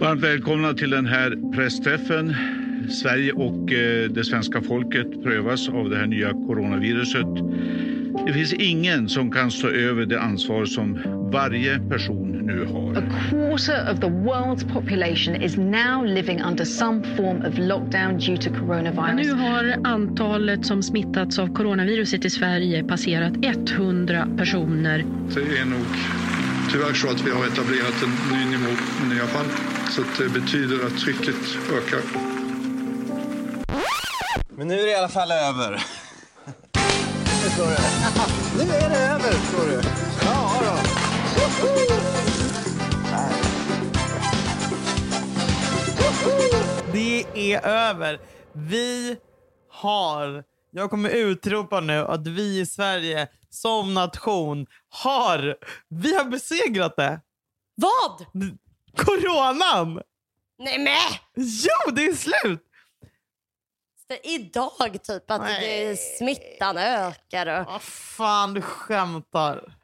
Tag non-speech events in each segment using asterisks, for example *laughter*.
Varmt välkomna till den här pressträffen. Sverige och eh, det svenska folket prövas av det här nya coronaviruset. Det finns ingen som kan stå över det ansvar som varje person nu har. A quarter of the world's population is now living under some form of lockdown due to coronavirus. Nu har antalet som smittats av coronaviruset i Sverige passerat 100 personer. Det är nog tyvärr så att vi har etablerat en ny nivå med nya fall. Så det betyder att trycket ökar. Men nu är det i alla fall över. Nu är det över, förstår du. Det är över. Vi har, jag kommer utropa nu att vi i Sverige som nation har, vi har besegrat det. Vad? Coronan! Nej men! Jo, det är slut! Idag typ att det, smittan ökar. Och... Vad fan, du skämtar.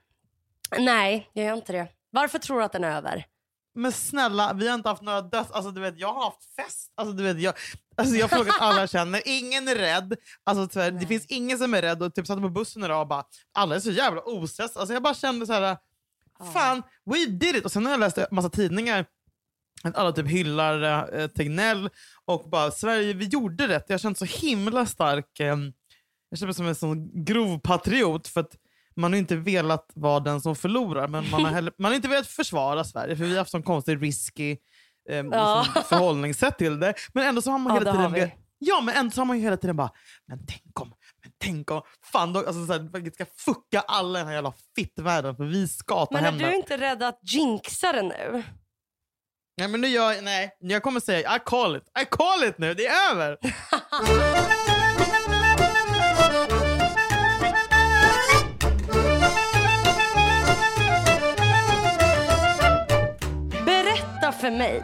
Nej, jag gör inte det. Varför tror du att den är över? Men snälla, vi har inte haft några döds... Alltså, du vet, jag har haft fest. Alltså, du vet, jag, alltså, jag har frågat alla jag känner. Ingen är rädd. Alltså, tyvärr, det finns ingen som är rädd. Och typ satt på bussen idag och bara, alla är så jävla ostressade. Alltså, jag bara kände så här, fan, we did it. Och sen har jag läst en massa tidningar att alla typ hyllar eh, Tegnell och bara Sverige, vi gjorde rätt. Jag har känt så himla stark, eh, jag känner mig som en sån grov patriot för att man har inte velat vara den som förlorar men man har, *laughs* heller, man har inte velat försvara Sverige för vi har haft sån konstig risky eh, Ja. liksom, förhållningssätt till det. Men ändå så har man Ja, hela tiden. Ja, men ändå så har man ju hela tiden bara, men tänk om, men tänk om, fan, då, alltså, så här, vi ska fucka alla i den här jävla fittvärlden för vi ska ta Men är hem du det. inte rädd att jinxa det nu? Nej, men nu jag, nej, jag kommer säga I call it. I call it nu, det är över! *laughs* för mig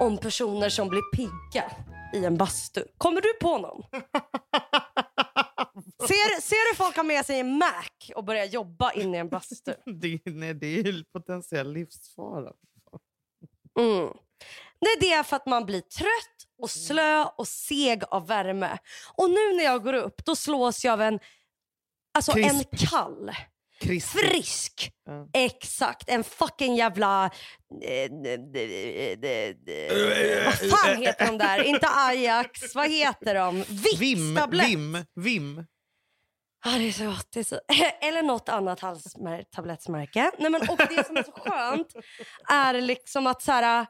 om personer som blir pigga i en bastu. Kommer du på någon? *laughs* ser, ser du folk ha med sig en Mac och börja jobba inne i en bastu? *laughs* Det, nej, det är ju potentiell livsfara. Mm. Nej, det är för att man blir trött och slö och seg av värme. Och nu när jag går upp då slås jag av en, alltså en kall, Krisp. frisk, Ja. exakt, en fucking jävla... Eh, eh, vad fan heter de där? Inte Ajax, vad heter de? Vim, Vicks-tablett. Vim, Vim. Ja, det är så gott. Det är så... *laughs* Eller något annat halstablettsmärke. Nej, men, och det som är så skönt är liksom att så här,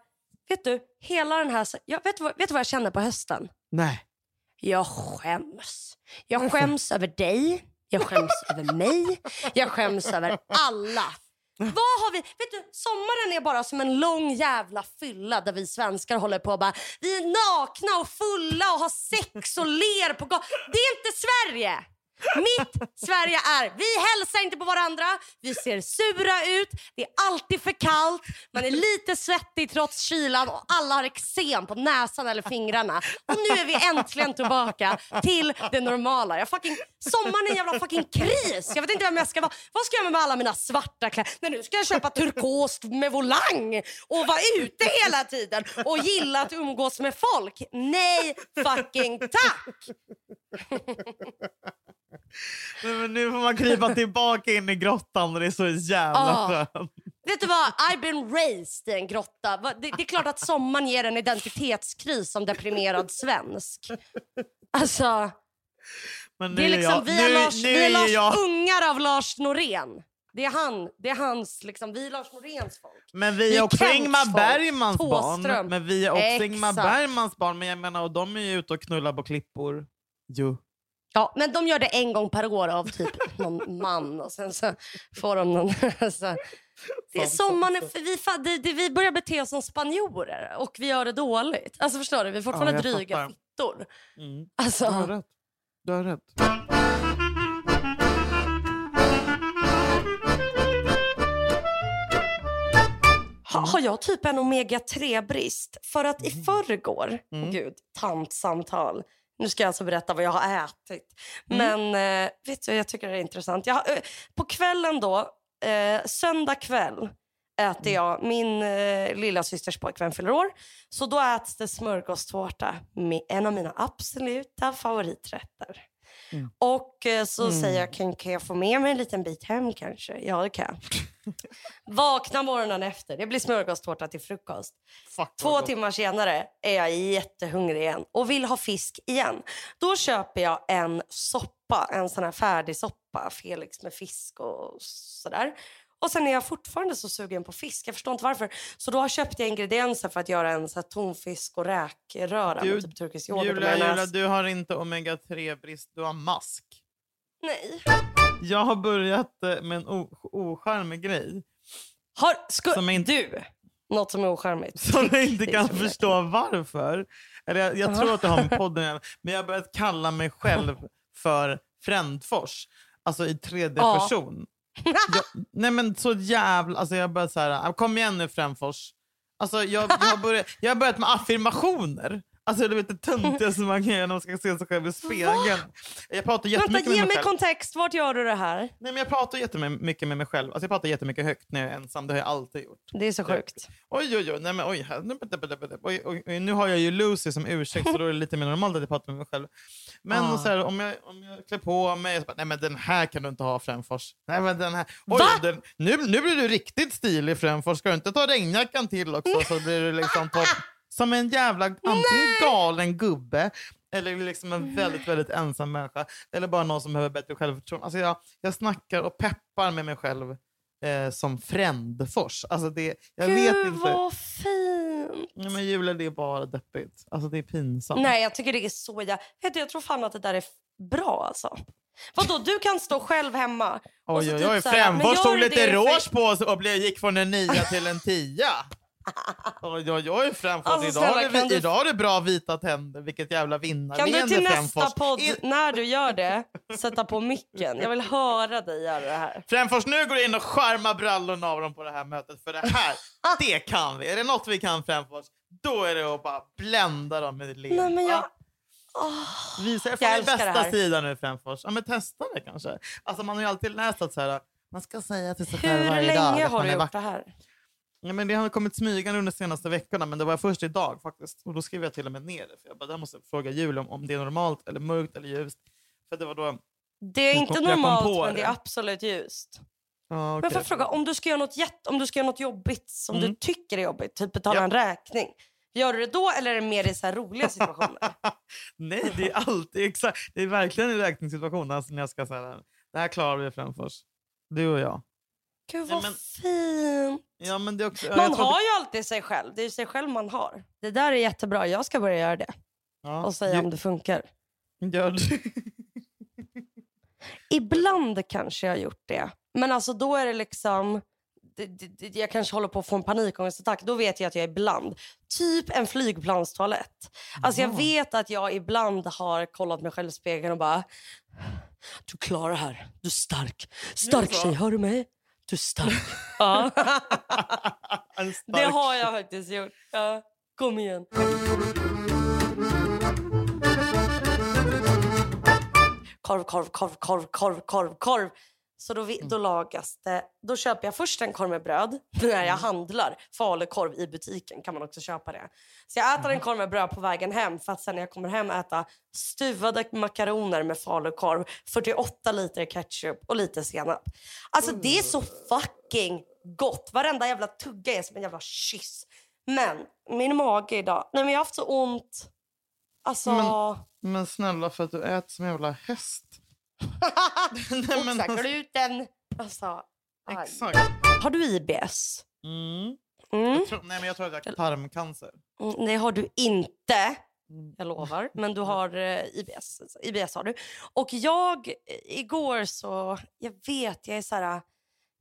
vet du, hela den här... Jag, vet, du vad, vet du vad jag känner på hösten? Nej. Jag skäms. Jag skäms över dig. Jag skäms över mig. Jag skäms över alla. Vad har vi? Vet du, sommaren är bara som en lång jävla fylla där vi svenskar håller på och bara vi är nakna och fulla och har sex och ler på gatan. Det är inte Sverige! Mitt Sverige är, vi hälsar inte på varandra, vi ser sura ut, det är alltid för kallt, man är lite svettig trots kylan och alla har eksem på näsan eller fingrarna. Och nu är vi äntligen tillbaka till det normala. Jag fucking, sommaren är en jävla fucking kris. Jag vet inte vem jag ska vara. Vad ska jag göra med alla mina svarta kläder? Nej, nu ska jag köpa turkost med volang och vara ute hela tiden och gilla att umgås med folk. Nej fucking tack! Nej, men nu får man krypa *laughs* tillbaka in i grottan och det är så jävla Ah. skönt. Vet du vad? I've been raised i en grotta. Det, det är klart att sommaren ger en identitetskris som deprimerad svensk. Alltså, Men det är liksom, jag, vi är nu, Lars, nu vi är Lars jag, ungar av Lars Norén. Det är han, det är hans, liksom, vi är Lars Noréns folk. Men vi Vi är också Kents Ingmar folk. Bergmans Thåström. barn. Men vi är också Ingmar Exakt. Bergmans barn. Men jag menar, och de är ju ute och knullar på klippor. Jo. Ja, men de gör det en gång per år av typ någon man och sen så får de någon... *laughs* Så. Det är sommaren, för vi, det, vi börjar bete oss som spanjorer och vi gör det dåligt. Alltså förstår du, vi är fortfarande Ja, dryga fittor. Mm. Alltså, Du har rätt. Du har rätt. ha, har jag typ en omega-3-brist? För att i förrgår, Mm. gud, tantsamtal. Nu ska jag alltså berätta vad jag har ätit. Mm. Men eh, vet du, jag tycker det är intressant. Jag, eh, på kvällen då Eh, söndag kväll äter Mm. jag, min eh, lilla systers pojkvän fyller år. Så då äts det smörgåstårta med en av mina absoluta favoriträtter. Mm. Och eh, så säger jag, kan, kan jag få med mig en liten bit hem kanske? Ja, det kan jag. *laughs* Vaknar morgonen efter, det blir smörgåstårta till frukost. Fuck, Två timmar senare är jag jättehungrig igen och vill ha fisk igen. Då köper jag en soppa, en sån här färdig soppa, Felix med fisk och sådär. Och sen är jag fortfarande så sugen på fisk. Jag förstår inte varför. Så då köpte jag ingredienser för att göra en så här tonfisk och räkröra Du, med typ turkisk yoghurt Julia, Julia, du har inte omega-3-brist, du har mask. Nej. Jag har börjat eh, med en ocharmig grej Har, sku, Som inte- Du, något som är ocharmigt. *laughs* som jag inte kan tror jag. förstå varför. Eller jag, jag tror att det har *laughs* med podden men jag har börjat kalla mig själv för Frändfors. Alltså i tredje Ja. person. Jag, nej men så jävla... Alltså jag har så här, kom igen nu Frändfors. Alltså jag, jag, har börjat, jag har börjat med affirmationer. Alltså du vet det töntigaste man kan göra när man ska se sig själv i spegeln. Jag pratar jättemycket Vänta, med ge mig mig själv. kontext. Vart gör du det här? Nej, men jag pratar jättemycket med mig själv. Alltså jag pratar jättemycket högt när jag är ensam. Det har jag alltid gjort. Det är så sjukt. Oj, oj, oj. Nej, men, oj. Oj, oj, oj. Nu har jag ju Lucy som ursäkt så då är det lite mer normalt att jag pratar med mig själv. Men Ah. så här, om, jag, om jag klär på mig så bara, nej men den här kan du inte ha Frändfors. Nej men den här. Oj, den, nu, nu blir du riktigt stilig Frändfors. Ska du inte ta regnjackan till också så blir du liksom topp. Som en jävla antingen galen gubbe eller liksom en väldigt, väldigt ensam människa. Eller bara någon som behöver bättre självförtroende. Alltså jag, jag snackar och peppar med mig själv eh, som Frändfors. Alltså det, jag vet Gud inte. vad fint. Nej, men Julia, det är bara deppigt. Alltså det är pinsamt. Nej, jag tycker det är så. Vet du, jag tror fan att det där är bra alltså. Vadå, du kan stå själv hemma. Oj, oj, typ oj. Frändfors tog lite för- på oss och gick från en nia till en tia. *laughs* *laughs* Oj, oj, oj. Frändfors. Alltså, idag, snälla, har du, du- idag har du bra vita tänder. Vilket jävla vinnarbeende Kan du till nästa Frändfors. podd, när du gör det, *laughs* sätta på micken? Jag vill höra dig göra det här. Frändfors, nu går du in och skärmar brallorna av dem på det här mötet. För det här, *laughs* det kan vi. Är det något vi kan Frändfors, då är det att bara blända dem med leende. Nej, men jag... Åh. Visa er från din bästa sida nu Frändfors. Ja, men testa det kanske. Alltså, man har ju alltid läst att så här, man ska säga till sig själv Hur varje dag länge att har man du är gjort vacker. det här? Ja, men det har kommit smygande under de senaste veckorna, men det var först idag faktiskt. Och då skrev jag till och med ner det. För jag bara, där måste jag fråga Julia om, om det är normalt, eller mörkt eller ljust. För det var då... Det är inte normalt, men det är det. absolut ljust. Ja, Men okej. får jag fråga, om du ska göra något, jätte, om du ska göra något jobbigt som Mm. du tycker är jobbigt, typ betala Ja. en räkning. Gör du det då eller är det mer i så roliga situationer? *laughs* Nej, det är alltid exakt. Det är verkligen en räkningssituation. Alltså, när jag ska säga det här klarar vi Frändfors. Du och jag. Gud Nej, vad men- fint. Ja, men det också, Man har att- ju alltid sig själv. Det är ju sig själv man har. Det där är jättebra. Jag ska börja göra det ja, och säga ju- om det funkar. Gör du? *laughs* Ibland kanske jag har gjort det. Men alltså då är det liksom... Det, det, det, jag kanske håller på att få en panikångestattack. Då vet jag att jag ibland... Typ en flygplanstoalett. Alltså jag Ja. vet att jag ibland har kollat mig själv i spegeln och bara... Du klarar det här. Du är stark. Stark tjej, hör du mig? Du är stark. *laughs* ja. *laughs* En Det stark har jag faktiskt gjort. Ja. Kom igen. Korv, korv, korv, korv, korv, korv, korv. Så då, vi, då lagas det. Då köper jag först en korv med bröd *laughs* när jag handlar falukorv i butiken. kan man också köpa det. Så jag äter en korv med bröd på vägen hem för att sen när jag kommer hem äta stuvade makaroner med falukorv, 48 liter ketchup och lite senap. Alltså det är så fucking gott. Varenda jävla tugga är som en jävla kyss. Men min mage idag, nej men jag har haft så ont. Alltså... Men- Men snälla, för att du äter som en jävla häst. Nej, men Oxa, gluten. Alltså, aj. Exakt. Har du IBS? Mm. Mm. Jag tror, nej, men jag tror att jag har tarmcancer. Mm, Det har du inte. Mm. Jag lovar. *laughs* Men du har eh, IBS. IBS har du. Och jag, eh, igår så... Jag vet, jag är så här...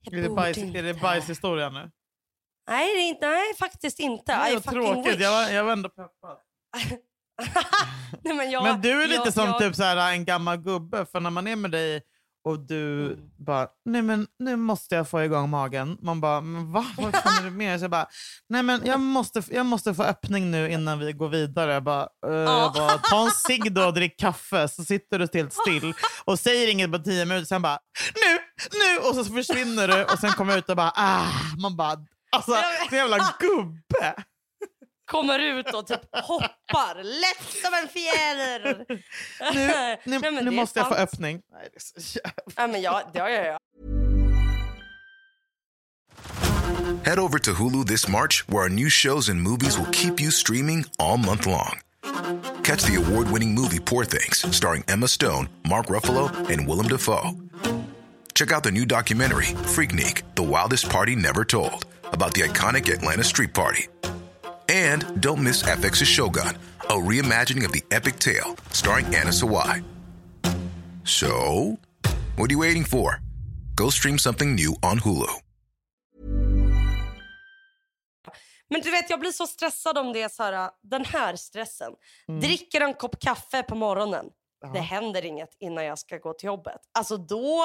Jag Är det, bajs, inte. är det bajshistoria nu? Nej, det är inte, nej, faktiskt inte. Nej, I fucking tråkigt. wish. Jag var, jag var ändå peppad. *laughs* *laughs* nej, men, jag, men du är lite jag, som jag, typ så här, en gammal gubbe. För när man är med dig och du Mm. bara, nej men nu måste jag få igång magen. Man bara, men va? Vad fan är det med? Så jag bara, nej men jag måste, jag måste få öppning nu innan vi går vidare. Jag bara, jag bara ta en cigg då och drick kaffe så sitter du helt still och säger inget på tio minuter. Sen bara, nu, nu! Och så försvinner du och sen kommer jag ut och bara ah, man bara alltså så jävla gubbe. Kommer ut och typ *laughs* hoppar lätt som en fjäder. Nu, *laughs* nu, men nu måste jag få öppning. Nej, det är så. Ja, men jag, det har jag. Head over to Hulu this March, where our new shows and movies will keep you streaming all month long. Catch the award winning movie Poor Things, starring Emma Stone, Mark Ruffalo, and Willem Dafoe. Check out the new documentary, Freaknik The Wildest Party Never Told, about the iconic Atlanta Street Party. And don't miss FX's Shogun, a reimagining of the epic tale, starring Anna Sawai. So, what are you waiting for? Go stream something new on Hulu. Men du vet, jag blir så stressad om det är så här, den här stressen. Mm. Dricker en kopp kaffe på morgonen. Det händer inget innan jag ska gå till jobbet. Alltså då...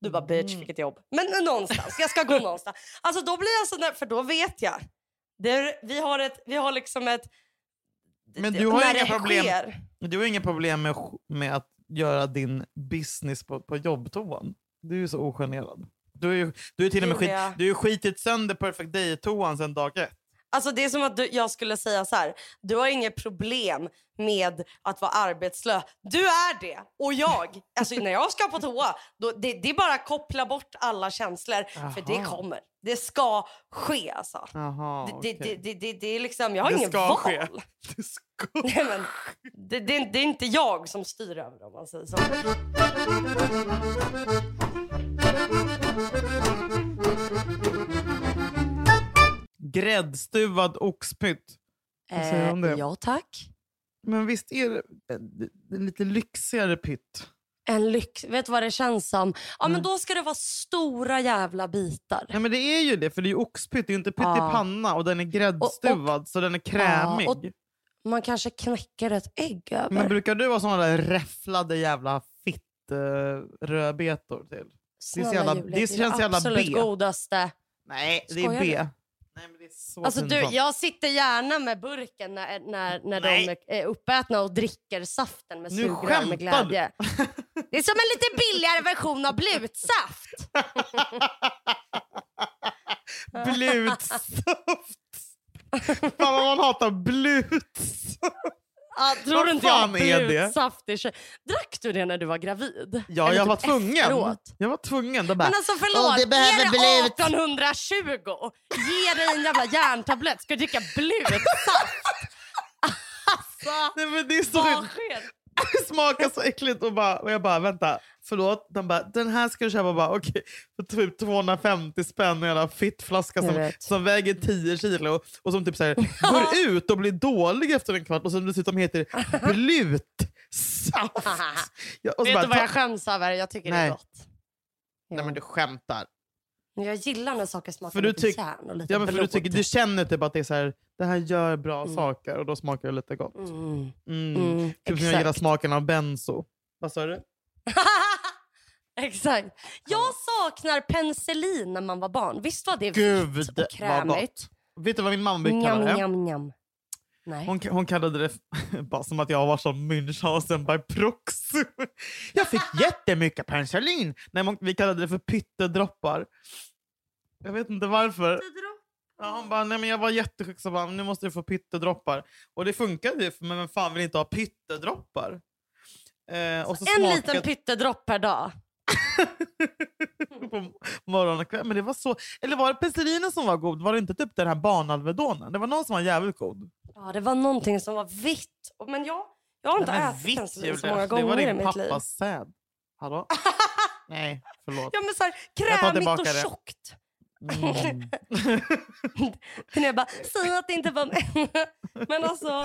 Du bara bitch, Mm. vilket jobb. Men någonstans, jag ska gå *laughs* någonstans. Alltså då blir jag så där, för då vet jag. Det är, vi, har ett, vi har liksom ett... Men du har inga problem. sker- Du har inga problem med, med att göra din business på, på jobbtoan. Du är ju så ogenerad. Du är ju du är till och med skit, du ju skitit sönder Perfect Day-toan sedan dag ett. Alltså det är som att du, jag skulle säga så här. Du har inget problem med att vara arbetslös. Du är det. Och jag. Alltså när jag ska på toa, då, det, det är bara att koppla bort alla känslor. För det kommer. Det ska ske alltså. Jaha, Det, det, det, det, det är liksom, jag har Det ingen ska val. ske. Det ska... Nej, men, det, det, är inte jag som styr över dem. man säger så. Gräddstuvad oxpytt. Vad säger du om det? Eh, ja tack. Men visst är det, det, det är lite lyxigare pytt? En lyx. Vet du vad det känns som? Ja Mm. men då ska det vara stora jävla bitar. Nej men det är ju det, för det är ju oxpytt. Det är inte pytt Ja. i panna och den är gräddstuvad så den är krämig. Ja, och Man kanske knäcker ett ägg över. Men brukar du ha såna där räfflade jävla fitt-rödbetor till? Snälla så jävla- Julia, det känns jävla absolut B. godaste. Nej, det är B. du? Nej, men det är så Alltså du, jag sitter gärna med burken när, när, när de är uppätna och dricker saften med sugrör med du. glädje. *laughs* Det är som en lite billigare version av blutsaft. *laughs* Blutsaft! Fan vad man hatar blutsaft. Ja, tror Vad du inte jag är det? i kö- Drack du det när du var gravid? Ja, Eller jag typ var tvungen. efteråt? Jag var tvungen. De bara, Men alltså förlåt, "Åh, det behöver är blut." det 1820? Ge dig en jävla järntablett. Ska du dricka blutsaft? *laughs* alltså, Nej, men det är så *laughs* smakar så äckligt. Och, bara, och jag bara, vänta, förlåt. De bara, den här ska du köpa bara, okej, för typ 250 spänn. En jävla fittflaska som, som väger 10 kilo och som typ så här, *laughs* går ut och blir dålig efter en kvart och som dessutom heter *laughs* blutsaft. Ja, och Vet bara, du vad jag skäms över? Jag tycker det Nej. är gott. Nej men du skämtar. Jag gillar när saker smakar För du lite järn och lite Ja, men för du, tycker, du känner typ att det är så här, det här gör bra Mm. saker och då smakar det lite gott. Mm. Mm. Mm, Typ som jag gillar smaken av benzo. Vad sa du? *laughs* *laughs* exakt. Jag saknar penicillin när man var barn. Visst var det Gud vitt och krämigt? Vet du vad min mamma brukar kalla det? njam, njam. Nej. Hon, hon kallade det *laughs* bara som att jag var som Münchhausen by proxy. *laughs* Jag fick jättemycket penicillin. Nej, vi kallade det för pyttedroppar. Jag vet inte varför. Ja, hon bara, nej men jag var jättesjuk så bara, nu måste du få pyttedroppar. Och det funkade ju, men vem fan vill inte ha pyttedroppar? Eh, En smakade- liten pyttedropp per dag. *laughs* på morgon och kväll. Men det var så... Eller var det penicillinen som var god? Var det inte typ den här banalvedonen? Det var någon som var jävligt god. Ja, det var någonting som var vitt. Men jag, jag har inte ätit vitt, penicillin så många Det var gånger i din mitt liv. pappas säd. Hallå? *laughs* Nej, förlåt. Ja men så här, krämigt och det. tjockt. Mm. *laughs* Jag bara, säg att det inte var. Men alltså.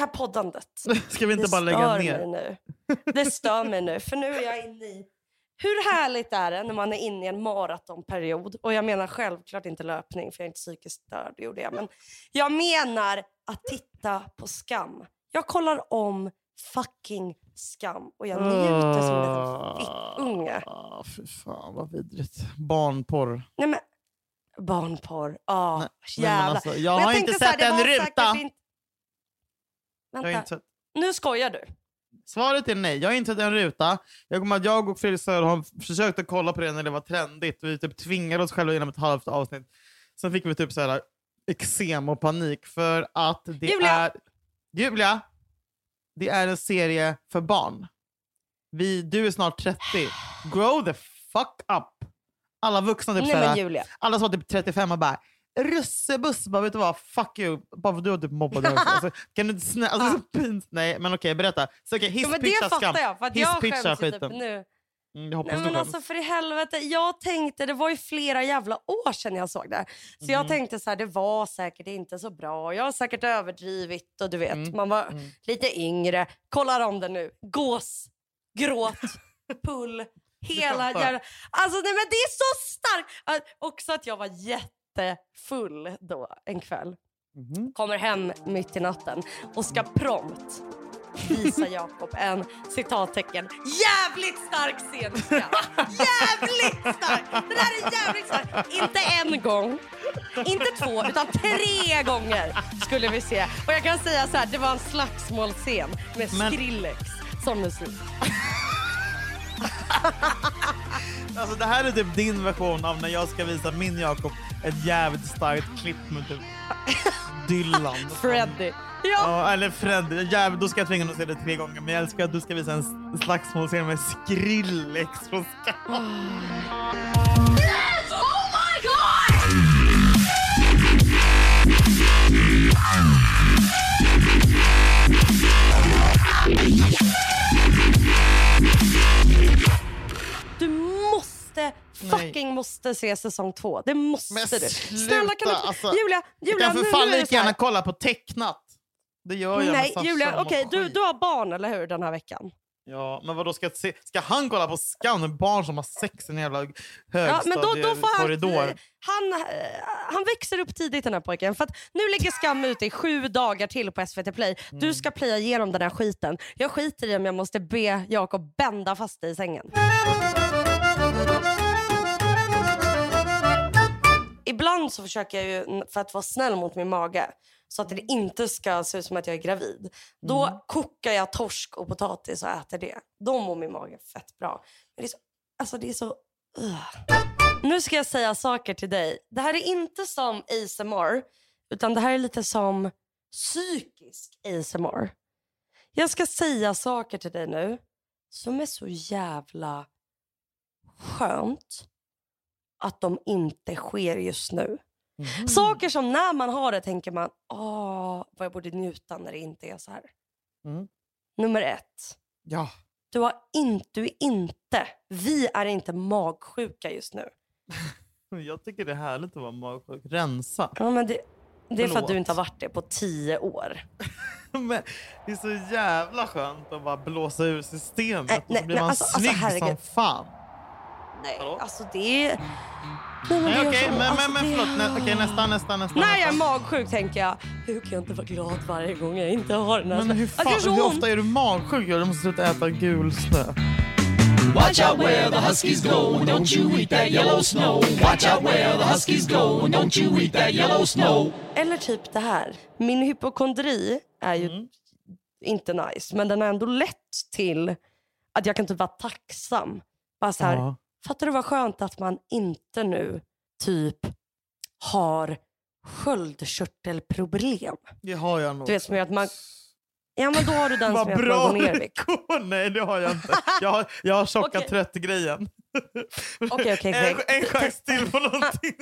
Här poddandet. *laughs* Ska vi inte det bara lägga ner? Nu. Det stör mig nu, för nu är jag inne i... Hur härligt är det när man är inne i en maratonperiod? Och jag menar självklart inte löpning, för jag är inte psykiskt störd, det gjorde jag. Men jag menar att titta på Skam. Jag kollar om fucking Skam och jag njuter som en liten fittunge. Ah, Fy fan vad vidrigt. Barnporr. Nej men, barnporr. Ah, Nej, men jävlar. alltså, jag Men har inte här, sett det en ruta. säkert. Jag Vänta, inte sett... nu skojar du. Svaret är nej. Jag har insett en ruta. Jag kommer att jag och Fredrik Söderholm försökte kolla på det när det var trendigt. Vi typ tvingade oss själva genom ett halvt avsnitt. Sen fick vi typ så här eksem och panik för att det Julia! är... Julia! Det är en serie för barn. Vi, du är snart 30. *sighs* Grow the fuck up! Alla vuxna, typ Nej såhär, alla som var typ 35 och bara Russebuss, bara vet du vad? Fuck you. Bara för du har typ mobbat mig alltså, *laughs* Kan du inte snälla... Alltså, så pins. Nej men okej, berätta. Så, okay, Ja, men det hisspitcha skam. fattar jag. För jag Hisspitcha skäms typ skiten. nu. Mm, jag Nej, men alltså för i helvete, jag tänkte, det var ju flera jävla år sedan jag såg det. Så Mm. jag tänkte så här, det var säkert inte så bra. Jag har säkert överdrivit och du vet, Mm. man var lite yngre. Kollar om det nu. Gås, gråt, *laughs* pull, hela jävla... Alltså nej men det är så starkt! Också att jag var jättefull då en kväll. Mhm. Kommer hem mitt i natten och ska prompt visa *laughs* Jakob en citattecken jävligt stark scenska. Jävligt stark! Det där är jävligt starkt. Inte en gång, inte två, utan tre gånger skulle vi se. Och jag kan säga så här, det var en slagsmålscen med Men- Skrillex som musik. *laughs* Alltså, det här är typ din version av när jag ska visa min Jakob ett jävligt starkt klipp med typ Dylan. Freddy. Ja. Ja, eller Fred. Jävligt, då ska jag tvinga honom att se det tre gånger. Men jag älskar att du ska visa en slagsmålscen med Skrillex från Skam. Du måste, fucking måste se säsong två. Det måste Men du. Snälla kan du alltså, Julia, Julia jag kan för fan lika gärna kolla på tecknat. Det gör jag Nej, Julia, okej, du, skit. du har barn eller hur den här veckan? Ja, men vadå, ska, se, ska han kolla på Skam? Barn som har sex i en jävla Ja, då får han, högstadiekorridor. han, eh, han växer upp tidigt den här pojken. För att nu ligger Skam ute i sju dagar till på SVT Play. Mm. Du ska playa igenom den här skiten. Jag skiter i om jag måste be Jakob bända fast dig i sängen. Ibland så försöker jag ju, för att vara snäll mot min mage så att det inte ska se ut som att jag är gravid. Då Mm. kokar jag torsk och potatis och äter det. Då mår min mage fett bra. Men det är så, alltså det är så... ugh. Nu ska jag säga saker till dig. Det här är inte som ASMR, utan det här är lite som psykisk ASMR. Jag ska säga saker till dig nu som är så jävla skönt att de inte sker just nu. Mhm. Saker som när man har det tänker man, åh, vad jag borde njuta när det inte är så här. Mm. Nummer ett. Ja. Du, har in, du är inte, vi är inte magsjuka just nu. *laughs* Jag tycker det är härligt att vara magsjuk. Rensa. Ja, men det, det är för att du inte har varit det på tio år. *laughs* Men det är så jävla skönt att bara blåsa ur systemet Nej, och så nej, blir man alltså- alltså, snygg herregud. som fan. Nej, Hallå? alltså det. Nej, men okej, så- men, alltså, men, men det- förlåt. Nej, okej, nästa, nästa, nästa. När jag är magsjuk tänker jag, hur kan jag inte vara glad varje gång jag inte har den här Men hur, fan, så hur ofta är du magsjuk? Du måste sluta äta gul snö. Watch out where the huskies go, and don't you eat that yellow snow. Watch out where the huskies go, and don't you eat that yellow snow. Eller typ det här. Min hypokondri är ju Mm. inte nice, men den har ändå lett till att jag kan typ vara tacksam. Bara så här, Ja. Fattar du vad skönt att man inte nu typ har sköldkörtelproblem? Det har jag nog. Du vet som gör att man... Ja men då har du den som gör att man bra går ner i vikt. Nej, det har jag inte. Jag har, jag har tjocka Okej. trött-grejen. Okej, okej, En, en chans till på någonting.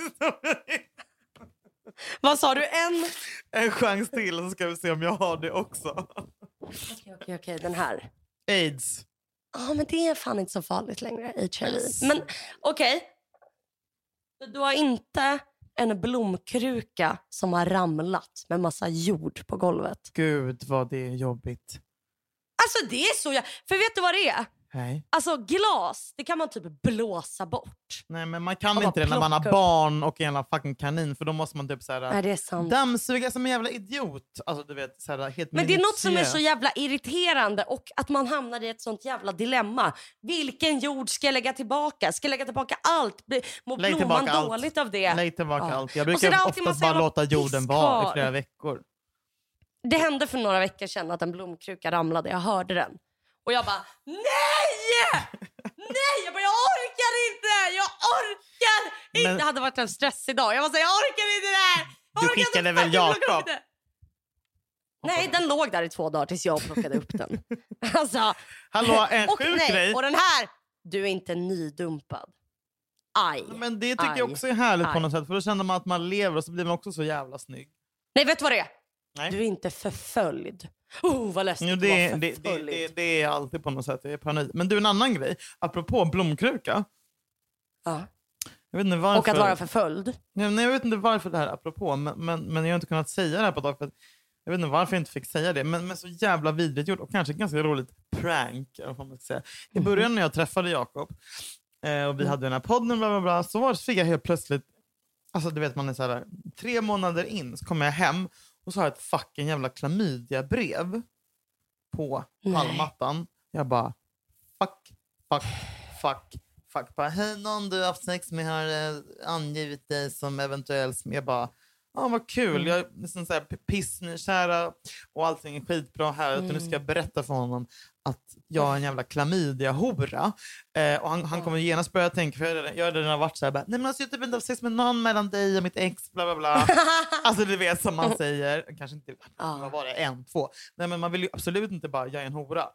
Vad sa du? En? En chans till så ska vi se om jag har det också. Okej, okej, okej, den här. Aids. Ja men det är fan inte så farligt längre, HIV. Men okej. Du har inte en blomkruka som har ramlat med massa jord på golvet. Gud vad det är jobbigt. Alltså det är så jag... För vet du vad det är? Nej. Alltså glas, det kan man typ blåsa bort. Nej men man kan inte det när man har barn och en fucking kanin för då måste man typ såhär Nej det är sant. dammsuga som en jävla idiot. Alltså du vet såhär helt Men det är något som är så jävla irriterande och att man hamnar i ett sånt jävla dilemma. Vilken jord ska jag lägga tillbaka? Ska jag lägga tillbaka allt? Mår Lägg blomman tillbaka allt. dåligt av det? Lägg tillbaka Ja. allt. Jag brukar oftast bara låta jorden vara i flera veckor. Det hände för några veckor sedan att en blomkruka ramlade. Jag hörde den. Och jag bara nej! Nej! Jag bara jag orkar inte! Jag orkar inte! Men- Det hade varit en stressig dag. Jag bara säga jag orkar inte det här! Jag Du skickade väl Jakob? upp det." Nej, den låg där i två dagar tills jag plockade upp den. *laughs* Alltså, Hallå, en och, sjuk nej, grej. Och den här, du är inte nydumpad. Aj. Men det tycker jag Aj. också är härligt på Aj. något sätt. För då känner man att man lever och så blir man också så jävla snygg. Nej, vet du vad det är? Nej. Du är inte förföljd. Oh, vad läskigt Jo, det, det, det, det, är alltid på något sätt. Det är paranoid. Men du, en annan grej. Apropå blomkruka. Ja. Jag vet inte varför. Och att vara förföljd. Nej, nej, jag vet inte varför det här är apropå, men, men, men jag har inte kunnat säga det här på ett tag. Jag vet inte varför jag inte fick säga det, men, men så jävla vidrigt gjort och kanske ganska roligt prank. vad man säga. I början när jag träffade Jakob eh, och vi hade den här podden, bla, bla, bla, så var, så fick jag helt plötsligt, alltså du vet man är så här, tre månader in så kommer jag hem och så har jag ett fucking jävla klamydia-brev på pallmattan. Jag bara fuck, fuck, fuck. Fuck, bara, hej någon du har haft sex med har eh, angivit dig som eventuell sm-" Jag bara, ja vad kul. Jag är liksom så här pissnykära och allting är skitbra här. Mm. Nu ska jag berätta för honom att jag är en jävla klamydia-hora. Eh, och han, han kommer genast börja tänka, för jag har redan- jag har redan varit så här, bara, nej men alltså jag har typ inte haft sex med någon mellan dig och mitt ex, bla bla bla. *laughs* alltså du vet som man säger, kanske inte, vad var det, en, två. Nej men man vill ju absolut inte bara, jag är en hora.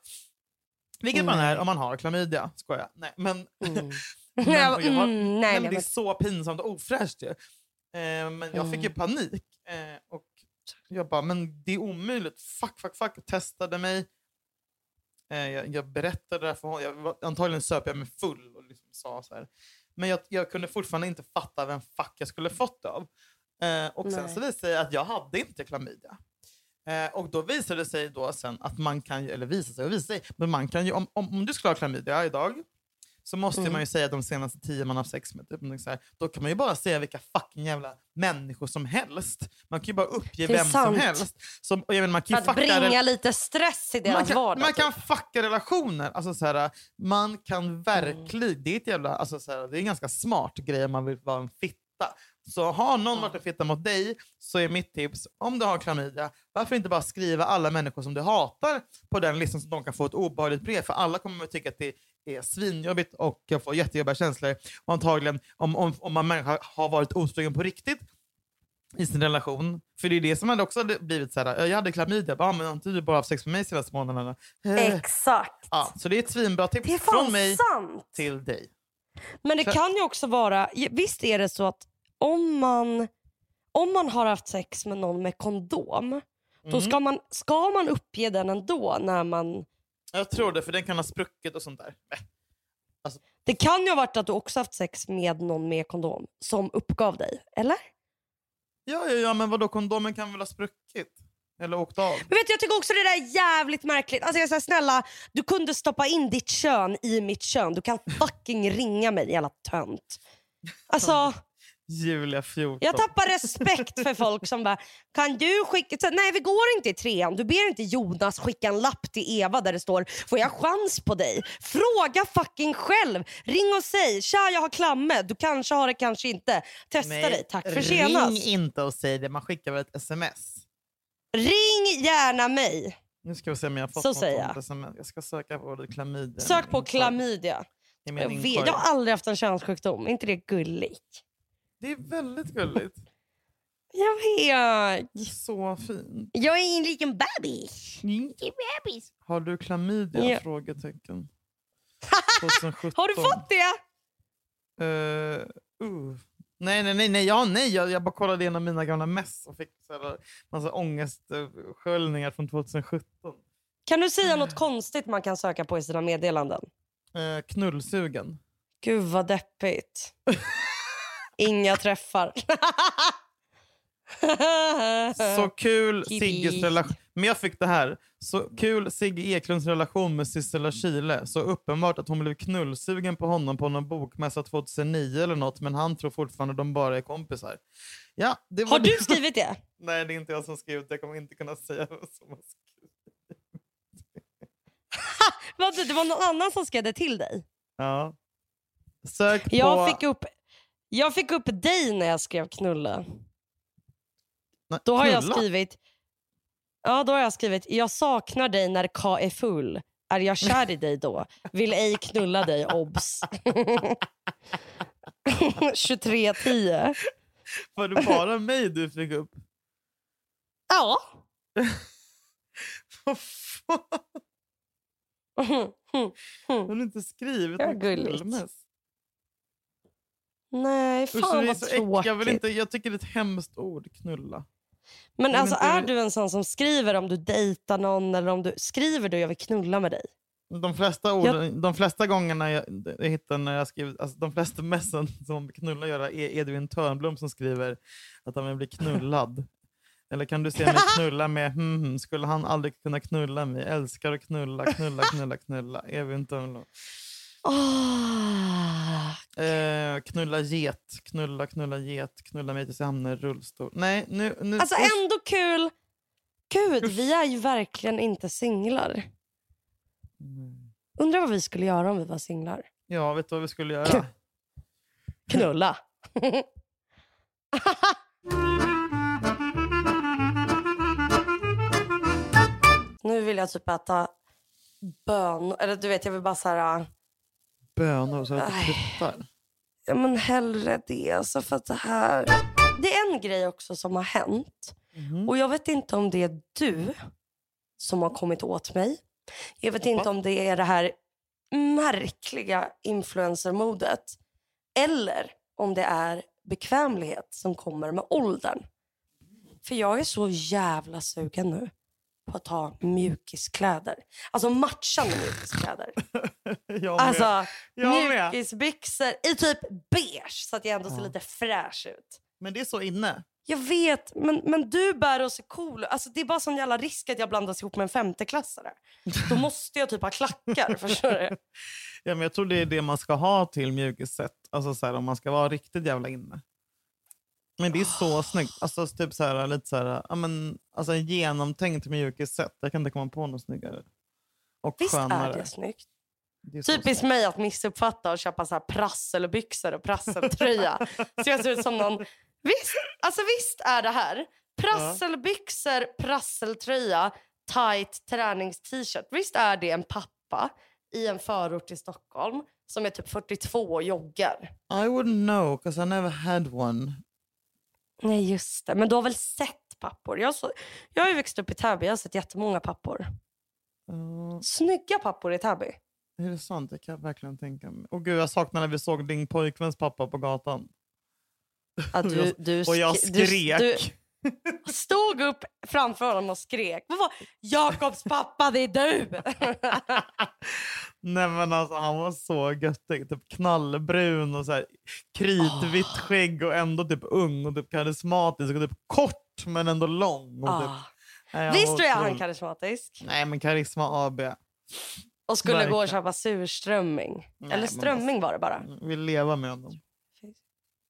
Vilket man är om man har klamydia, skojar. Nej men, Mm. *laughs* *laughs* men, Jag har, mm, nej, men det är så pinsamt och ofräscht ju. Eh, men jag fick ju Mm. panik. Eh, och jag bara, men det är omöjligt. Fuck, fuck, fuck. Jag testade mig. Eh, jag, jag berättade det här för honom. Jag, antagligen söp jag mig full och liksom sa så här. Men jag, jag kunde fortfarande inte fatta vem fuck jag skulle fått det av. Eh, och sen Nej. så visade det sig att jag hade inte klamydia. Eh, och då visade det sig då sen att man kan, ju- eller visade sig och visade sig, men man kan ju, om, om, om du skulle ha klamydia idag så måste Mm. man ju säga de senaste tio man har haft sex med. Typ, så här. Då kan man ju bara säga vilka fucking jävla människor som helst. Man kan ju bara uppge vem sant. som helst. Som, jag menar, man kan För att bringa lite stress i man deras kan, vardag. man kan typ. fucka relationer. Alltså, så här, man kan verkligen... Det är ett jävla... Alltså, så här, det är en ganska smart grej om man vill vara en fitta. Så har någon varit en fitta mot dig så är mitt tips, om du har klamydia, varför inte bara skriva alla människor som du hatar på den listan så att de kan få ett obehagligt brev? För alla kommer att tycka att det är svinjobbigt och jag får jättejobbiga känslor. Och antagligen, om, om, om man har varit otrogen på riktigt i sin relation. För det är det som hade också blivit så här. Jag hade klamydia, bara, "Ah, men har inte du bara haft sex med mig senaste månaderna? Eh. Exakt. Ja, så det är ett svinbra tips från mig sant. till dig. Men det Så- kan ju också vara, visst är det så att om man, om man har haft sex med någon med kondom, då Mm. ska man, ska man uppge den ändå när man... Jag tror det, för den kan ha spruckit och sånt där. Äh, Det kan ju ha varit att du också haft sex med någon med kondom som uppgav dig, eller? Ja, ja, ja, men vadå, kondomen kan väl ha spruckit? Eller åkt av? Men vet du, jag tycker också det där är jävligt märkligt. Alltså jag säger snälla, du kunde stoppa in ditt kön i mitt kön. Du kan fucking ringa mig jävla tönt. Alltså, Julia 14. jag tappar respekt för folk som bara, kan du skicka... Så, nej vi går inte i trean. Du ber inte Jonas skicka en lapp till Eva där det står, får jag chans på dig? Fråga fucking själv. Ring och säg, tja jag har klamme. Du kanske har det, kanske inte. Testa Nej, dig, tack för senast. Ring inte och säg det, man skickar väl ett sms? Ring gärna mig. Nu ska vi se om jag har fått Så något säger sms. Jag ska söka på ordet klamydia. Sök på klamydia. Jag, vet, jag har aldrig haft en könssjukdom. Är inte det gulligt? Det är väldigt gulligt. Jag vet. Så fint. Jag är en liten bebis. Har du klamydia? Ja. Frågetecken. 2017. *laughs* Har du fått det? Uh, uh. Nej, nej, nej, nej, ja, nej. Jag, jag bara kollade igenom mina gamla mess och fick så här, massa ångestsköljningar från 2017. Kan du säga något konstigt man kan söka på i sina meddelanden? Uh, knullsugen. Gud vad deppigt. *laughs* Inga träffar. *laughs* *laughs* Så kul. Sigges relation. Men jag fick det här. Så kul Sigge Eklunds relation med Sissela Kyle. Så uppenbart att hon blev knullsugen på honom på någon bokmässa 2009 eller något. Men han tror fortfarande de bara är kompisar. Ja, det var Har det. du skrivit det? *laughs* Nej, det är inte jag som skrivit det. Jag kommer inte kunna säga vad som har skrivit. *laughs* Vad, det var någon annan som skrev det till dig? Ja. Sök på... Jag fick upp, jag fick upp dig när jag skrev knulla. Nej, Då har jag skrivit, ja, då har jag skrivit jag saknar dig när K är full. Är jag kär i dig då? Vill ej knulla dig, obs. *laughs* 23.10. Var det bara mig du fick upp? Ja. *laughs* Vad fan? Har du inte skrivit något gulligt. Nej, Usch, fan är vad så äck- tråkigt. Jag, vill inte, jag tycker det är ett hemskt ord, knulla. Men Jag alltså inte- är du en sån som skriver om du dejtar någon eller om du skriver du jag vill knulla med dig? De flesta, orden, de flesta gångerna jag, jag hittar när jag skriver, alltså de flesta messen *laughs* som knulla göra är Edvin Törnblom som skriver att han vill bli knullad. Eller kan du se mig *laughs* knulla med, hmm, hmm, skulle han aldrig kunna knulla mig? Älskar att knulla, knulla, knulla, knulla. Edvin Törnblom. Ah, Eh, knulla get, knulla, knulla get, knulla mig tills jag hamnar i rullstol. Nej, nu... nu Alltså ändå kul. Gud, vi är ju verkligen inte singlar. Undrar vad vi skulle göra om vi var singlar. Ja, vet du vad vi skulle göra? Knulla. *laughs* nu vill jag typ äta bön. Eller du vet, jag vill bara så här... Bönor så att det pruttar. Ja, men hellre det. Alltså för att det här... Det är en grej också som har hänt. Mhm. Och jag vet inte om det är du som har kommit åt mig. Jag vet inte om det är det här märkliga influencermodet. Eller om det är bekvämlighet som kommer med åldern. För jag är så jävla sugen nu på att ha mjukiskläder. Alltså matchande mjukiskläder. *laughs* Jag med. Alltså Jag mjukisbyxor i typ beige så att jag ändå ser Ja. lite fräsch ut. Men det är så inne. Jag vet, men, men du bär och ser cool alltså, Det är bara sån jävla risk att jag blandas ihop med en femteklassare. Då måste jag typ ha klackar, *laughs* förstår du? Ja, men jag tror det är det man ska ha till mjukisset. Alltså så här, om man ska vara riktigt jävla inne. Men det är så snyggt. Alltså typ så här, lite så här, ja, men, alltså en genomtänkt mjukisset. Jag kan inte komma på något snyggare. Och Visst skönare. är det snyggt? Det Typiskt snyggt. mig att missuppfatta och köpa så här prasselbyxor och prasseltröja. *laughs* så jag ser ut som någon... Visst, alltså visst är det här. Prasselbyxor, prasseltröja, tight tränings-t-shirt. Visst är det en pappa i en förort i Stockholm som är typ 42 och joggar. I wouldn't know, because I never had one. Nej, just det. Men du har väl sett pappor? Jag, så, jag har ju växt upp i Täby. Jag har sett jättemånga pappor. Uh, Snygga pappor i Täby. är det sant? Det kan jag verkligen tänka mig. Och gud, jag saknar när vi såg din pojkväns pappa på gatan. *laughs* Och du, du, och jag skrek. Du, stod upp framför honom och skrek. Vad var Jakobs pappa, det är du! *laughs* Nej men alltså han var så göttig. Typ knallbrun och så här, kritvitt skägg och ändå typ ung och typ karismatisk och typ kort men ändå lång. Och typ, Ah. nej, Visst tror jag han karismatisk? Nej men karisma AB. Och skulle gå och Verkligen. köpa surströmming. Nej, Eller men strömming var det bara. Vill leva med honom.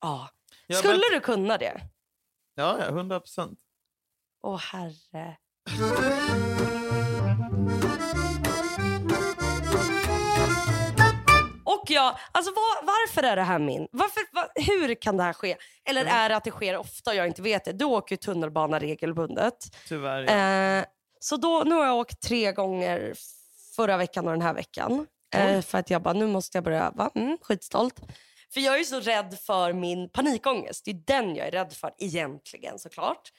Ja. Ja, Skulle men- du kunna det? Ja, ja, 100 procent. Åh herre. Och jag, alltså var, varför är det här min? Varför, va, hur kan det här ske? Eller är det att det sker ofta och jag inte vet det? Du åker ju tunnelbana regelbundet. Tyvärr. Ja. Eh, så då, nu har jag åkt tre gånger förra veckan och den här veckan. Eh, för att jag bara, nu måste jag börja öva. Mm, skitstolt. För jag är så rädd för min panikångest. Det är den jag är rädd för egentligen såklart.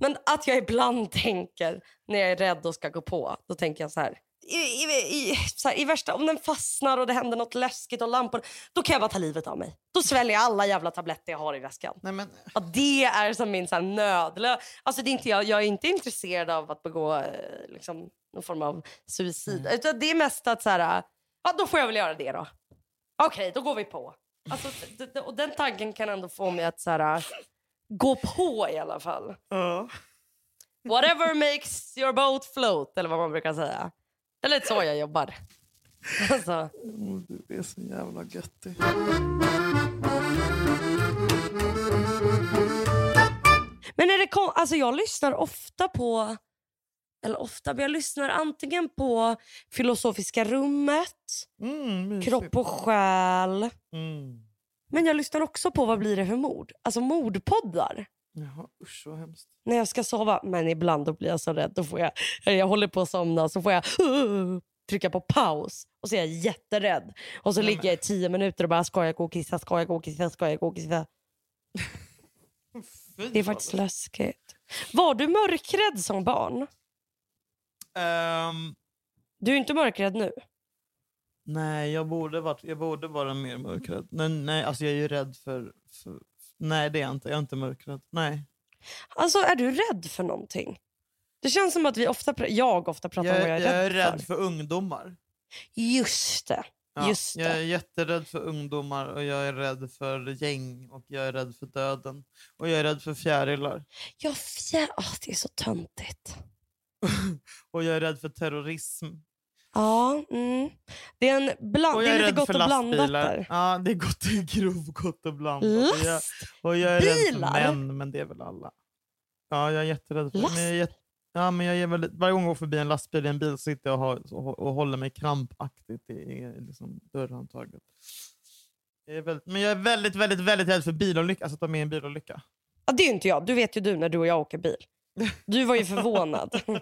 Men att jag ibland *laughs* tänker när jag är rädd och ska gå på, då tänker jag så här. I, i, i, så här, I värsta, om den fastnar och det händer något läskigt och lampor, då kan jag bara ta livet av mig. Då sväljer jag alla jävla tabletter jag har i väskan. Nej, men, Ja, det är som min så här, nödlö... Alltså, det är inte, jag, jag är inte intresserad av att begå eh, liksom, någon form av suicid. Utan det är mest att så här, ja, då får jag väl göra det då. Okej, då går vi på. Alltså, och den tanken kan ändå få mig att så här, gå på i alla fall. ja. Whatever makes your boat float, eller vad man brukar säga. Det är lite så jag jobbar. *laughs* Alltså, Oh, är så jävla göttig. Men är det kon- alltså jag lyssnar ofta på, eller ofta, men jag lyssnar antingen på Filosofiska rummet, Mm. Kropp och själ. Mm. Men jag lyssnar också på Vad blir det för mord? Alltså mordpoddar. Jaha, usch vad hemskt. När jag ska sova. Men ibland då blir jag så rädd. Då får jag, jag håller på att somna så får jag... trycka på paus och så är jag jätterädd. Och så ligger jag i tio minuter och bara ska jag gå och kissa, ska jag gå och kissa, ska jag gå och kissa. *laughs* Det är faktiskt läskigt. Var du mörkrädd som barn? Ehm, Du är inte mörkrädd nu. nej, jag borde, varit, jag borde vara mer mörkrädd. Nej, nej, alltså jag är ju rädd för, för... Nej, det är jag inte. Jag är inte mörkrädd. Nej. Alltså är du rädd för någonting? Det känns som att vi ofta, jag ofta pratar Jag, om vad jag är jag är rädd, rädd för. för ungdomar. Just det. Ja, Just Jag är jätterädd för ungdomar och jag är rädd för gäng och jag är rädd för döden. Och jag är rädd för fjärilar. Jag fjär... ah, det är så töntigt. *laughs* Och jag är rädd för terrorism. Ja, mm. det är, en bland... Och jag är är lite rädd gott och blandat lastbilar. där. Ja, det är gott, *laughs* det är grovgott och blandat. Och jag, och jag är rädd Bilar? för män, men det är väl alla. Ja, jag är jätterädd för Last? men jag är jätte, Ja, men jag är väldigt, varje gång jag går förbi en lastbil i en bil sitter jag och, har, och, och håller mig krampaktigt i, i liksom dörrhandtaget. Jag väldigt, men jag är väldigt, väldigt, väldigt rädd för bilolycka, alltså att vara med en bilolycka. Ja, det är inte jag. Du vet ju du när du och jag åker bil. Du var ju förvånad. *laughs*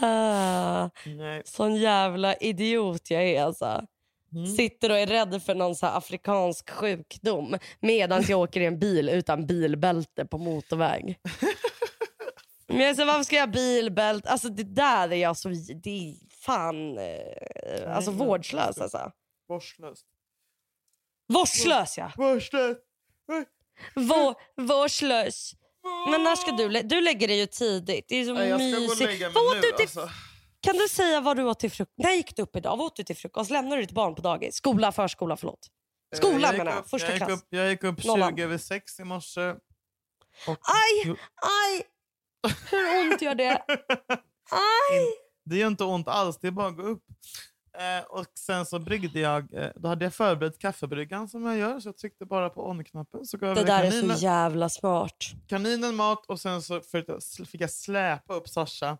ah, Nej. sån jävla idiot jag är alltså. Mm. Sitter och är rädd för någon så afrikansk sjukdom medan jag åker i en bil utan bilbälte på motorväg. *laughs* Men jag säger, varför ska jag ha bilbälte? Alltså det där är jag så... Det är fan eh, alltså Nej, vårdslöst alltså. Vårdslöst. Vårdslös ja. Vårdslöst. Vår, vårdslös. Men när ska du lä- Du lägger dig ju tidigt. Det är så Nej, jag ska gå och mysigt. lägga mig nu till, alltså. Kan du säga vad du åt till frukost? När gick du upp idag? Vad åt du till frukost? Lämnade du ditt barn på dagis? Skola, förskola, förlåt. Eh, gick menar jag. Första jag klass. Upp, jag gick upp 20 Nollan. över sex i morse. Och, Aj, aj! Hur ont gör det? *laughs* Aj! Det gör inte ont alls, det är bara att gå upp. Eh, och sen så bryggde jag, eh, då hade jag förberett kaffebryggan som jag gör, så jag tryckte bara på on-knappen. Så gav Det där är kaninen, så jävla smart. kaninen mat och sen så fick jag, släpa upp Sasha.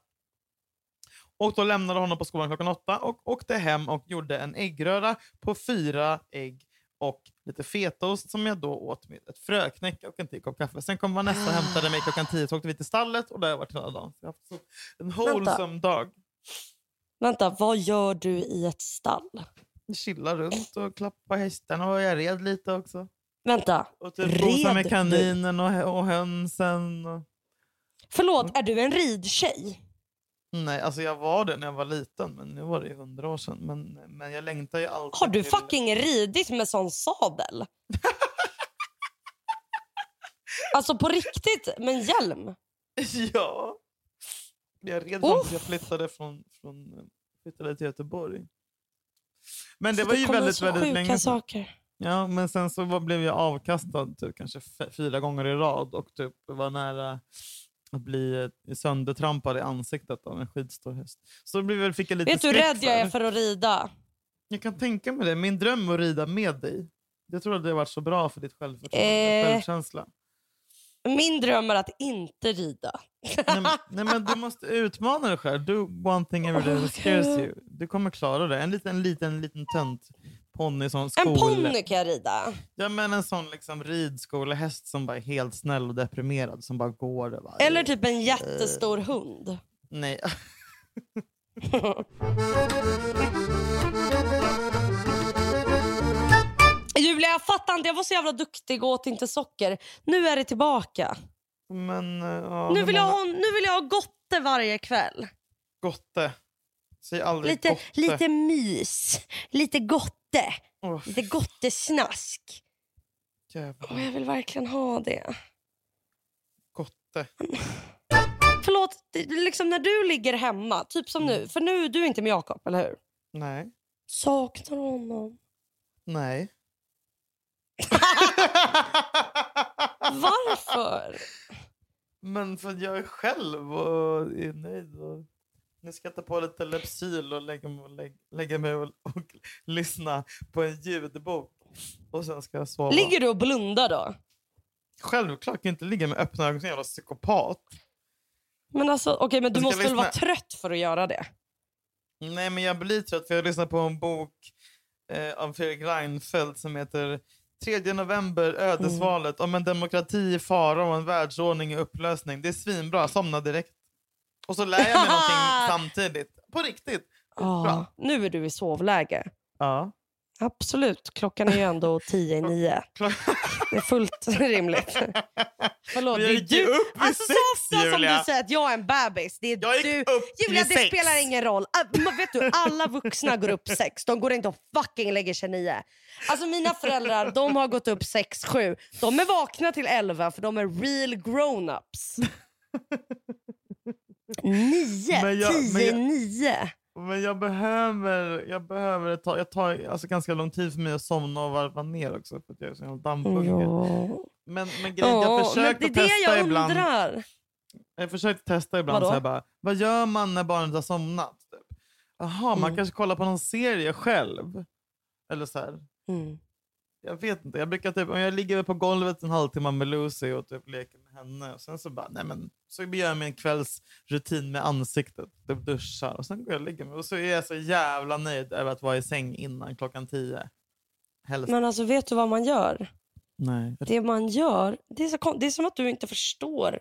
Och då lämnade honom på skolan klockan åtta och åkte hem och gjorde en äggröra på fyra ägg och lite fetaost som jag då åt med ett fröknäcke och en kopp kaffe. Sen kom Vanessa och hämtade mig klockan tio så åkte vi till stallet och där har jag varit hela dagen. Så jag har haft en wholesome dag. Vänta, vad gör du i ett stall? Chilla runt och klappa hästarna och jag red lite också. Vänta, Och typ gosa med Red kaninen och, och hönsen. Och... förlåt, är du en ridtjej? Nej, alltså jag var det när jag var liten, men nu var det ju hundra år sedan. Men, men jag längtar ju alltid Har du till... fucking ridit med sån sadel? *laughs* alltså på riktigt, med en hjälm? Ja. Jag red tills jag flyttade, från, från, flyttade till Göteborg. Men det Så var ju väldigt, väldigt länge saker. Ja, men sen så var, blev jag avkastad typ, kanske fyra gånger i rad och typ var nära att bli eh, söndertrampad i ansiktet av en skitstor häst. Så blev, fick jag lite Vet du hur rädd jag är det. för att rida? Jag kan tänka mig det. Min dröm är att rida med dig. Jag tror att det har varit så bra för ditt självförtroende Eh. självkänsla. Min dröm är att inte rida. Nej, men- nej, men du måste utmana dig själv. Do one thing every day that scares Okej. you. Du kommer klara det. En liten, liten, liten tönt ponny som En skole. ponny kan jag rida. Ja, men en sån liksom ridskolehäst som bara är helt snäll och deprimerad. Som bara går. och Bara, Eller typ en jättestor hund. Nej. *laughs* Julia, jag fattar inte. Jag var så jävla duktig och åt inte socker. Nu är det tillbaka. Men, eh, ja, Nu vill, jag ha, nu vill jag ha gotte varje kväll. Gotte. Säg aldrig Lite, gotte. lite mys. Lite gotte. Åh, Lite gottesnask. jävlar. Åh, jag vill verkligen ha det. Gotte. *laughs* Förlåt, liksom när du ligger hemma, typ som nu. För nu du är inte med Jakob, eller hur? Nej. Saknar honom. Nej. *laughs* Varför? Men för att jag är själv och är nöjd. Och... Nu ska jag ta på lite Lypsyl och lägga mig och, lägga, lägga mig och, och lyssna på en ljudbok. Och sen ska jag sova. Ligger du och blundar då? Självklart kan jag inte ligga med öppna ögon som en jävla psykopat. Men alltså, okej, men du måste väl vara trött för att göra det? Nej, men jag blir trött för jag lyssnar på en bok eh, av Fredrik Reinfeldt som heter 3 november, ödesvalet, om en demokrati i fara och en världsordning i upplösning. Det är svinbra, somna direkt. Och så lär jag mig någonting *laughs* samtidigt. På riktigt. Ja, nu är du i sovläge. Ja. Absolut. Klockan är ju ändå *laughs* tio i nio. Det är fullt *laughs* rimligt. Förlåt, jag det är gick ju du. upp vid Alltså så sex, ofta som Julia. du säger att jag är en bebis. Det är Jag gick du. upp Julia, det sex. spelar ingen roll. Men vet du, alla vuxna går upp sex. De går inte och fucking lägger sig nio. Alltså mina föräldrar, de har gått upp sex, sju. De är vakna till elva för de är real grown-ups. *laughs* Nio, jag- tio, jag- nio. Men jag behöver, jag behöver ett tag, jag tar alltså ganska lång tid för mig att somna och varva ner också för att jag är så jävla dammbuggig. Ja. Men, men grejen, jag Ja, men försökte det är det testa jag ibland. undrar. Jag försökte testa ibland Vadå? så jag bara, vad gör man när barnet har somnat? Typ. Jaha, man Mm. kanske kollar på någon serie själv. Eller så här. Mm. Jag vet inte. Jag brukar typ, om jag ligger på golvet en halvtimme med Lucy och typ leker med henne. Och sen så bara, nej men, så gör jag mig en kvällsrutin med ansiktet. Typ duschar och sen går jag och lägger mig. Och så är jag så jävla nöjd över att vara i säng innan klockan tio. Helst. Men alltså vet du vad man gör? nej. Det man gör, det är, så, det är som att du inte förstår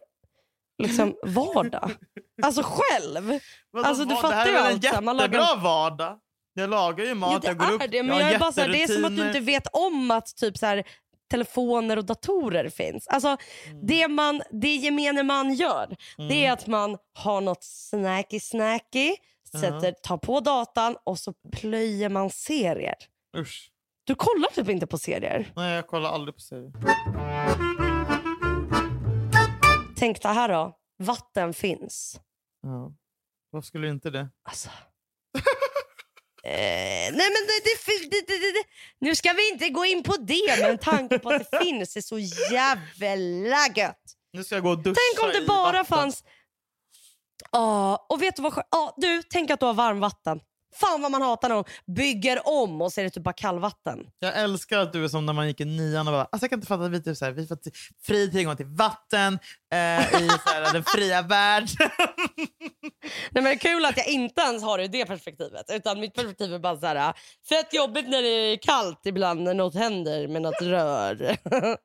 liksom, vardag. *laughs* Alltså själv. Alltså, du fattar det här är väl en jättebra vardag. Jag lagar ju mat, Ja, jag går upp, det, men jag jag är bara så här, det är som att du inte vet om att typ så här, telefoner och datorer finns. Alltså, det, man, det gemene man gör, det är att man har något snacky snacky, sätter, tar på datan och så plöjer man serier. Usch. Du kollar typ inte på serier. Nej, jag kollar aldrig på serier. Tänk det här då. Vatten finns. Ja. Varför skulle inte det? Alltså. *laughs* eh, nej men det, det, det, det, nu ska vi inte gå in på det men tanken på att det *laughs* finns är så jävla gött. Nu ska jag gå och duscha Tänk om det i bara vatten. fanns... Ja, och vet du vad ja, Du, tänk att du har varmvatten. Fan vad man hatar när de bygger om och så är det typ bara kallvatten. Jag älskar att du är som när man gick i nian och bara, alltså jag kan inte fatta att vi, typ så här, vi får fri tillgång till vatten eh, i så här, den fria *laughs* världen. Nej, men det är kul att jag inte ens har det i det perspektivet. Utan mitt perspektiv är bara så här, fett jobbigt när det är kallt ibland när något händer med något rör. *laughs*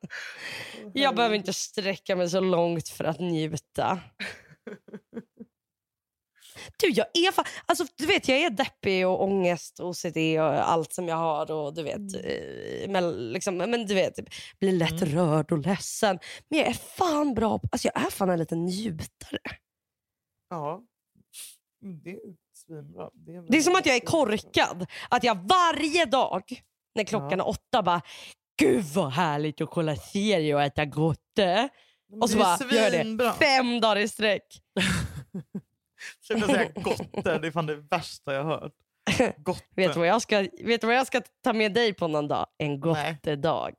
jag behöver inte sträcka mig så långt för att njuta. *laughs* Du, jag är fan, alltså, du vet, jag är deppig och ångest och OCD och allt som jag har. Och du vet, eh, men, liksom, men du vet, blir lätt rörd och ledsen. Men jag är fan bra på, alltså jag är fan en liten njutare. ja, det är svinbra. Det är, Det är som att jag är korkad. Att jag varje dag när klockan Ja. är åtta bara Gud vad härligt att kolla serie och äta gotte. Och så bara gör det fem dagar i sträck. *laughs* Sluta säga *laughs* gotter, det är fan det värsta jag har hört. Gotter. Vet du, vad jag ska, vet du vad jag ska ta med dig på någon dag? En gottedag.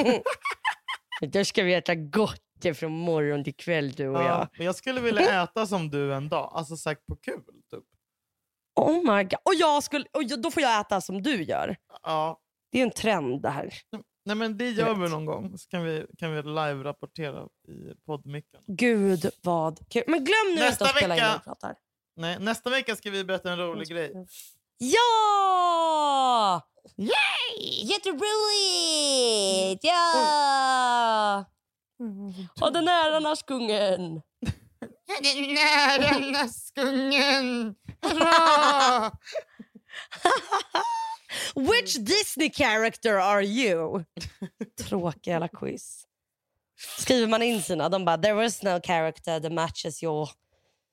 *laughs* Då ska vi äta gotte från morgon till kväll du och Ja, jag. men jag skulle vilja äta som du en dag, alltså sagt på kul. Typ. Oh my god. Och, jag skulle, och jag- då får jag äta som du gör. Ja. Det är en trend det här. Nej men det gör vi någon gång, så kan vi, kan vi live-rapportera i poddmicken. Gud vad kul. Men glöm nu Nästa inte att spela in vecka- när vi pratar. Nej, nästa vecka ska vi berätta en rolig grej. Ja! Yay! Jätteroligt! Ja! Och den är Annarskungen. Den nära skungen! *laughs* *laughs* *laughs* Which Disney character are you? Tråkiga jävla quiz. Skriver man in sina, de bara there was no character that matches your...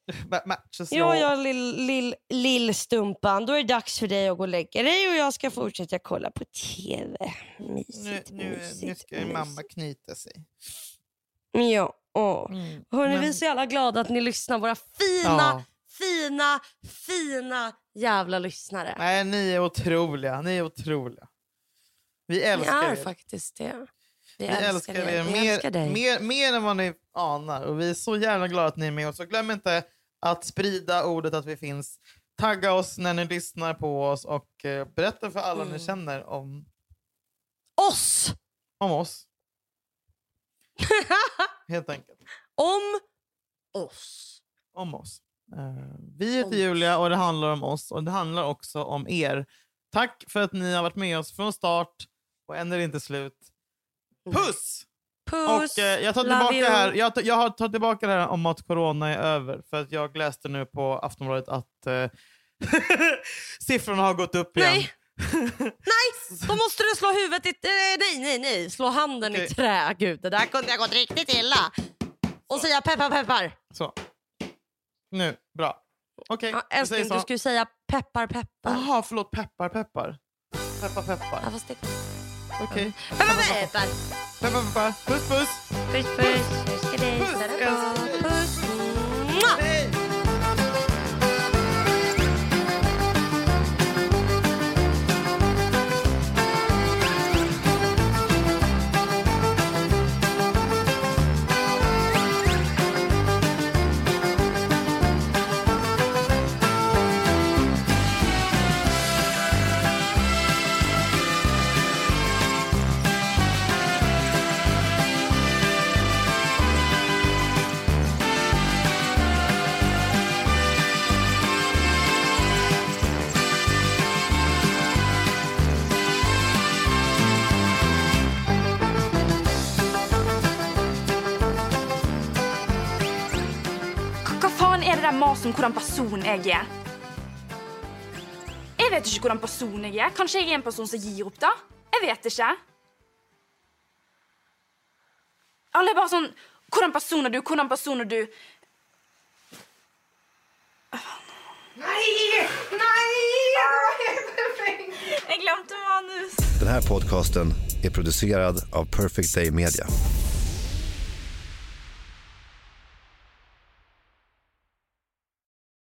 *laughs* Matches Ja, your- ja, lill, lill, lill-stumpan. Då är det dags för dig att gå och lägga dig och jag ska fortsätta kolla på TV. Nu, Mysigt, nu, nu mysigt, ska ju mysigt. mamma knyta sig. Ja. Åh. Mm. Hörni, Men- vi är så jävla glada att ni lyssnar. Våra fina, Ja. fina, fina jävla lyssnare. Nej, ni är otroliga. Ni är otroliga. Vi Ni älskar är er. faktiskt det. Vi, Vi älskar er Vi mer, älskar dig. mer, mer än vad ni anar. Och vi är så jävla glada att ni är med oss. Så glöm inte att sprida ordet att vi finns. Tagga oss när ni lyssnar på oss och eh, berätta för alla Mm. ni känner om, Oss! om oss. *laughs* Helt enkelt. Om oss. Om oss. Eh, vi heter Julia och det handlar om oss och det handlar också om er. Tack för att ni har varit med oss från start och än är det inte slut. Puss! Puss. Och eh, jag tar tillbaka you. här. Jag, jag har tagit tillbaka det här om att corona är över. För att jag läste nu på Aftonbladet att eh, *laughs* siffrorna har gått upp igen. Nej. nej, då måste du slå huvudet i... eh, nej, nej, nej. Slå handen i trä. Gud, det där kunde jag gått riktigt illa. Och säga peppar, peppar. Så. Nu, bra. Okej, Ja, vi säger älskling, du skulle säga peppar, peppar. Jaha, förlåt. Peppar, peppar. Peppar, peppar. Ja, fast det... Okej. Peppar, peppar. Peppar, peppar. Puss, puss. Puss, puss. Puss, älskling. Puss. Hvordan person jeg er? Jeg vet ikke hvordan person jeg er. Kanskje jeg er en person som gir opp, da? Jeg vet ikke. Alle er bare sånn Hvordan person er du? Hvordan person er du? Jeg glemte manus. Den här podcasten är producerad av Perfect Day Media.